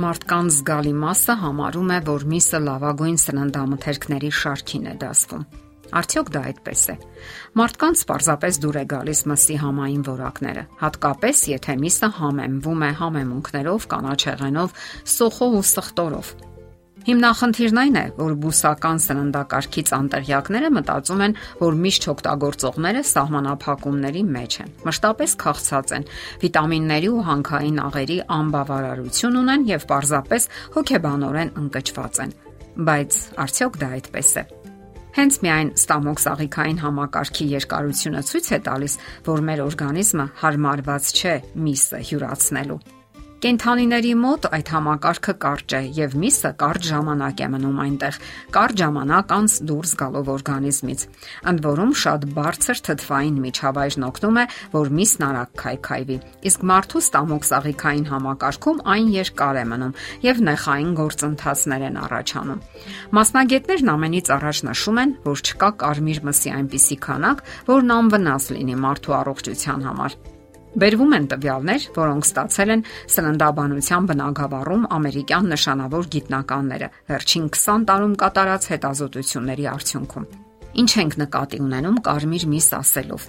Մարդկանց զգալի մասը համարում է, որ միսը լավագույն սննդամթերքների շարքին է դասվում։ Արդյոք դա այդպես է։ Մարդկանց պարզապես դուր է գալիս մսի համային որակները, հատկապես եթե միսը համեմվում է համեմունքներով, կանաչեղենով, սոխով ու սխտորով։ Հիմնախնդիրն այն է, որ բուսական սննդակարգից անտեղյակները մտածում են, որ միշտ օգտագործողները սահմանափակումների մեջ են։ Մշտապես քաղցած են, վիտամինների ու հանքային աղերի անբավարարություն ունեն եւ պարզապես հոգեբանորեն ընկճված են։ Բայց արդյոք դա այդպես է։ Հենց միայն ստամոքսաղիքային համակարգի երկարությունը ցույց է տալիս, որ մեր օրգանիզմը հարմարված չէ միսը հյուրացնելու։ Կենթանիների մոտ այդ համակարգը կարճ է եւ միսը կարճ ժամանակ է մնում այնտեղ, կարճ ժամանակ անց դուրս գալով օրգանիզմից։ Ընդ որում շատ բարձր թթվային միջավայրն օգնում է, որ միսն արագ քայքայվի։ Իսկ մարդու ստամոքսաղիքային համակարգում այն երկար է մնում եւ նեխային գործընթացներ են առաջանում։ Մասնագետներն ամենից առաջ նշում են, որ չկա կարմիր մսի այնպիսի քանակ, որն անվնաս լինի մարդու առողջության համար։ Բերվում են տվյալներ, որոնք ստացել են սննդաբանության բնագավառում ամերիկյան նշանավոր գիտնականները վերջին 20 տարում կատարած հետազոտությունների արդյունքում։ Ինչ ենք նկատի ունենում կարմիր միս ասելով։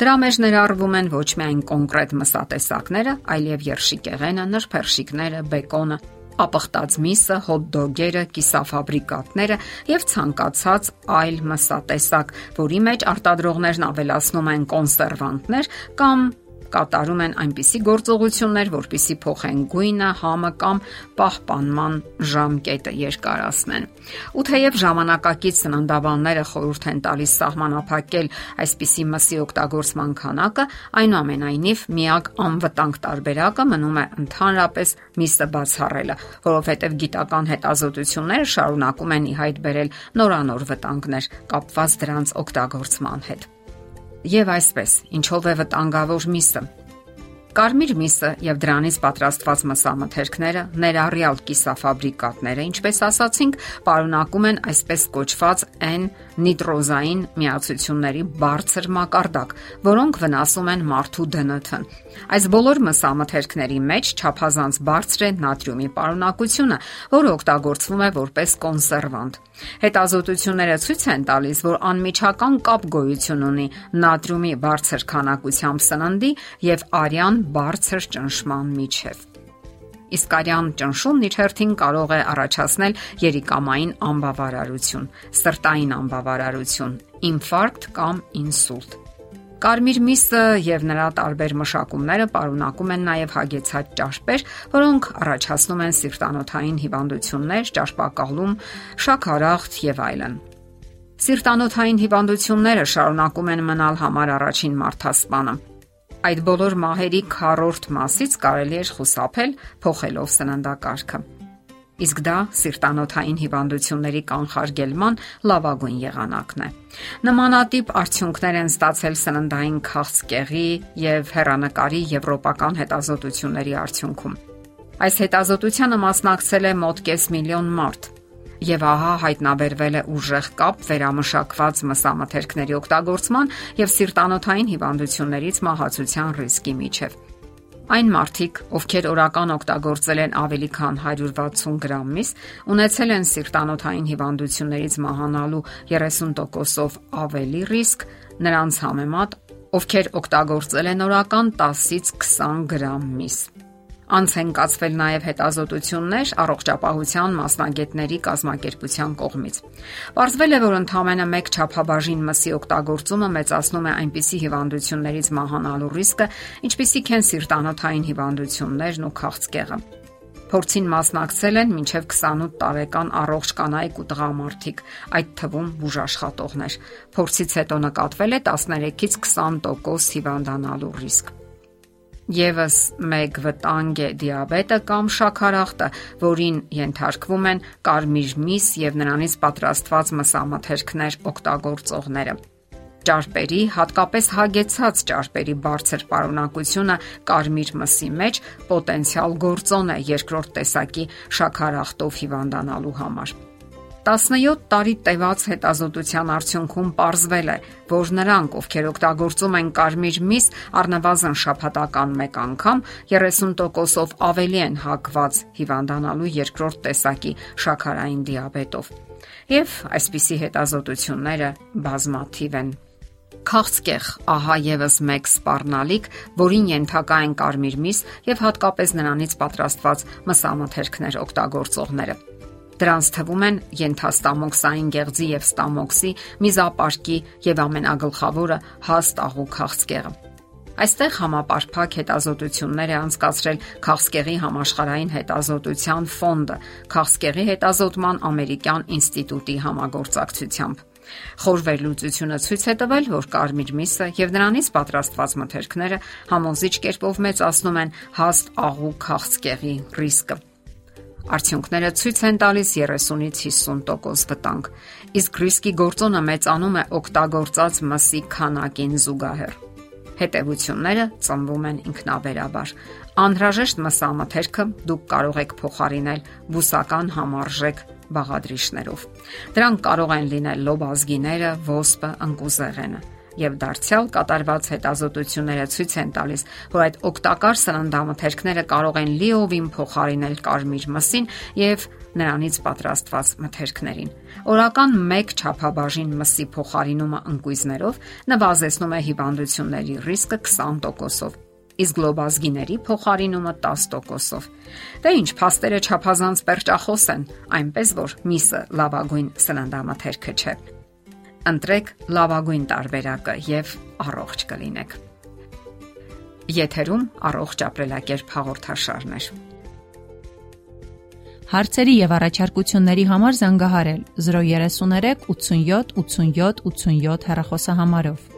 Դրա մեջ ներառվում են ոչ միայն կոնկրետ մսատեսակները, այլև երշիկեղենը, նրբերշիկները, բեկոնը, ապխտած միսը, հոթ-դոգերը, կիսաֆաբրիկատները եւ ցանկացած այլ մսատեսակ, որի մեջ արտադրողներն ավելացնում են կոնսերվանտներ կամ կատարում են այնպիսի գործողություններ, որpիսի փոխեն գույնը, համը կամ պահպանման ժամկետը երկարացնեն։ Ու թեև ժամանակակից սննդաբանները խորհուրդ են տալիս սահմանափակել այսպիսի մսի օգտագործման քանակը, այնուամենայնիվ միակ անվտանգ տարբերակը մնում է ընդհանրապես միսը բացառելը, որովհետև գիտական հետազոտությունները շարունակում են ի հայտ բերել նորանոր վտանգներ կապված դրանց օգտագործման հետ։ Եվ այսպես, ինչով է վտանգավոր միսը։ Կարմիր միսը եւ դրանից պատրաստված մսամթերքները, ներառյալ կիսաֆաբրիկատները, ինչպես ասացինք, պարունակում են այսպես կոչված N նիտրոզային միացությունների բարձր մակարդակ, որոնք վնասում են մարդու ԴՆԹ-ն։ Այս բոլոր մսամթերքների մեջ չափազանց բարձր է նատրիումի պարունակությունը, որը օգտագործվում է որպես կոնսերվանտ։ Հետազոտությունները ցույց են տալիս, որ անմիջական կապ գոյություն ունի նատրիումի բարձր քանակությամբ սննդի եւ արյան բարձր ճնշման միջև։ Իսկ արյան ճնշումն իր հերթին կարող է առաջացնել երիկամային անբավարարություն, սրտային անբավարարություն, ինֆարկտ կամ ինսուլտ։ Կարմիր միսը եւ նրա տարբեր մշակումները պարունակում են նաեւ հագեցած ճաշպեր, որոնք առաջացնում են սիրտանոթային հիվանդություններ, ճարպակալում, շաքարախտ եւ այլն։ Սիրտանոթային հիվանդությունները շարունակում են մնալ համար առաջին մարդասպանը։ Այդ բոլոր մահերի քառորդ մասից կարելի է խուսափել փոխելով սննդակարգը իսկ դա սիրտանոթային հիվանդությունների կանխարգելման լավագույն եղանակն է։ Նմանատիպ արդյունքներ են ստացել սննդային քաղցկեղի եւ հերանեկարի եվրոպական հետազոտությունների արդյունքում։ Այս հետազոտությանը մասնակցել է մոտ կես միլիոն մարդ եւ ահա հայտնաբերվել է ուժեղ կապ վերամշակված մսամթերքների օգտագործման եւ սիրտանոթային հիվանդություններից մահացության ռիսկի միջև։ Այն մարդիկ, ովքեր օրական օգտագործել են ավելի քան 160 գրամ միս, ունեցել են սիրտանոթային հիվանդություններից մահանալու 30%-ով ավելի ռիսկ նրանց համեմատ, ովքեր օգտագործել են օրական 10-ից 20 գրամ միս։ Անց են կացվել նաև հետազոտություններ առողջապահության մասնագետների կազմակերպության կողմից։ Պարզվել է, որ ընդամենը 1 չափաբաժին մսի օգտագործումը մեծացնում է այնպիսի հիվանդություններից մահանալու ռիսկը, ինչպիսիք են սիրտանոթային հիվանդություններն ու քաղցկեղը։ Փորձին մասնակցել են մինչև 28 տարեկան առողջ կանայք ու տղամարդիկ, այդ թվում բուժաշխատողներ։ Փորձից հետո նկատվել է 13-ից 20% հիվանդանալու ռիսկ։ Եվս մեկ վտանգ է դիաբետը կամ շաքարախտը, որին ենթարկվում են կարմիր միս եւ նրանից պատրաստված մսամթերքներ օգտագործողները։ Ճարպերի, հատկապես հագեցած ճարպերի բարձր պարունակությունը կարմիր մսի մեջ պոտենցիալ գործոն է երկրորդ տեսակի շաքարախտով հիվանդանալու համար։ 17 տարի տևած հետազոտության արդյունքում ողջվել է, որ նրանք, ովքեր օգտագործում են կարմիր միս առնվազն շաբաթական 1 անգամ, 30%-ով ավելի են հակված հիվանդանալու երկրորդ տեսակի շաքարային դիաբետով։ Եվ այսպիսի հետազոտությունները բազմաթիվ են։ Քաղցկեղ, ահա եւս մեկ սպառնալիք, որին ենթակա են կարմիր միս եւ հատկապես նրանից պատրաստված մսամթերքներ օգտագործողները։ Դրանց թվում են ենթաստամոքսային գեղձի եւ ստամոքսի, միզապարկի եւ ամենագլխավորը հաստ աղու քաղցկեղը։ Այստեղ համապարփակ հետազոտություններ է անցկացրել Քաղցկեղի համաշխարհային հետազոտության ֆոնդը, Քաղցկեղի հետազոտման ամերիկյան ինստիտուտի համագործակցությամբ։ Խոր վերլուծությունը ցույց է տվել, որ կարմիր միսը եւ նրանից պատրաստված մթերքները համոզիչ կերպով մեծացնում են հաստ աղու քաղցկեղի ռիսկը։ Արդյունքները ցույց են տալիս 30-ից 50% վտանգ, իսկ ռիսկի գործոնը մեծանում է օգտագործած մսի քանակին զուգահեռ։ Հետևությունները ծնվում են ինքնաբերաբար։ Անհրաժեշտ մսամթերքը դուք կարող եք փոխարինել բուսական համարժեք բաղադրիչներով։ Դրանք կարող են լինել լոբազգիները, ոսպը, ընկուզեղենը եւ դարձյալ կատարված հետազոտությունները ցույց են տալիս, որ այդ օգտակար սննդամթերքները կարող են լիովին փոխարինել կարմիր մսին եւ նրանից պատրաստված մթերքներին։ Օրական 1 չափաբաժին մսի փոխարինումը ընկույզներով նվազեցնում է հիվանդությունների ռիսկը 20%-ով իսկ գլոբազգիների փոխարինումը 10%-ով։ Դե ինչ, փաստերը չափազանց perճախոս են, այնպես որ միսը լավագույն սննդամթերքը չէ։ Ընտրեք լավագույն տարբերակը եւ առողջ կլինեք։ Եթերում առողջ ապրելակերպ հաղորդաշարն է։ Հարցերի եւ առաջարկությունների համար զանգահարել 033 87 87 87 հեռախոսահամարով։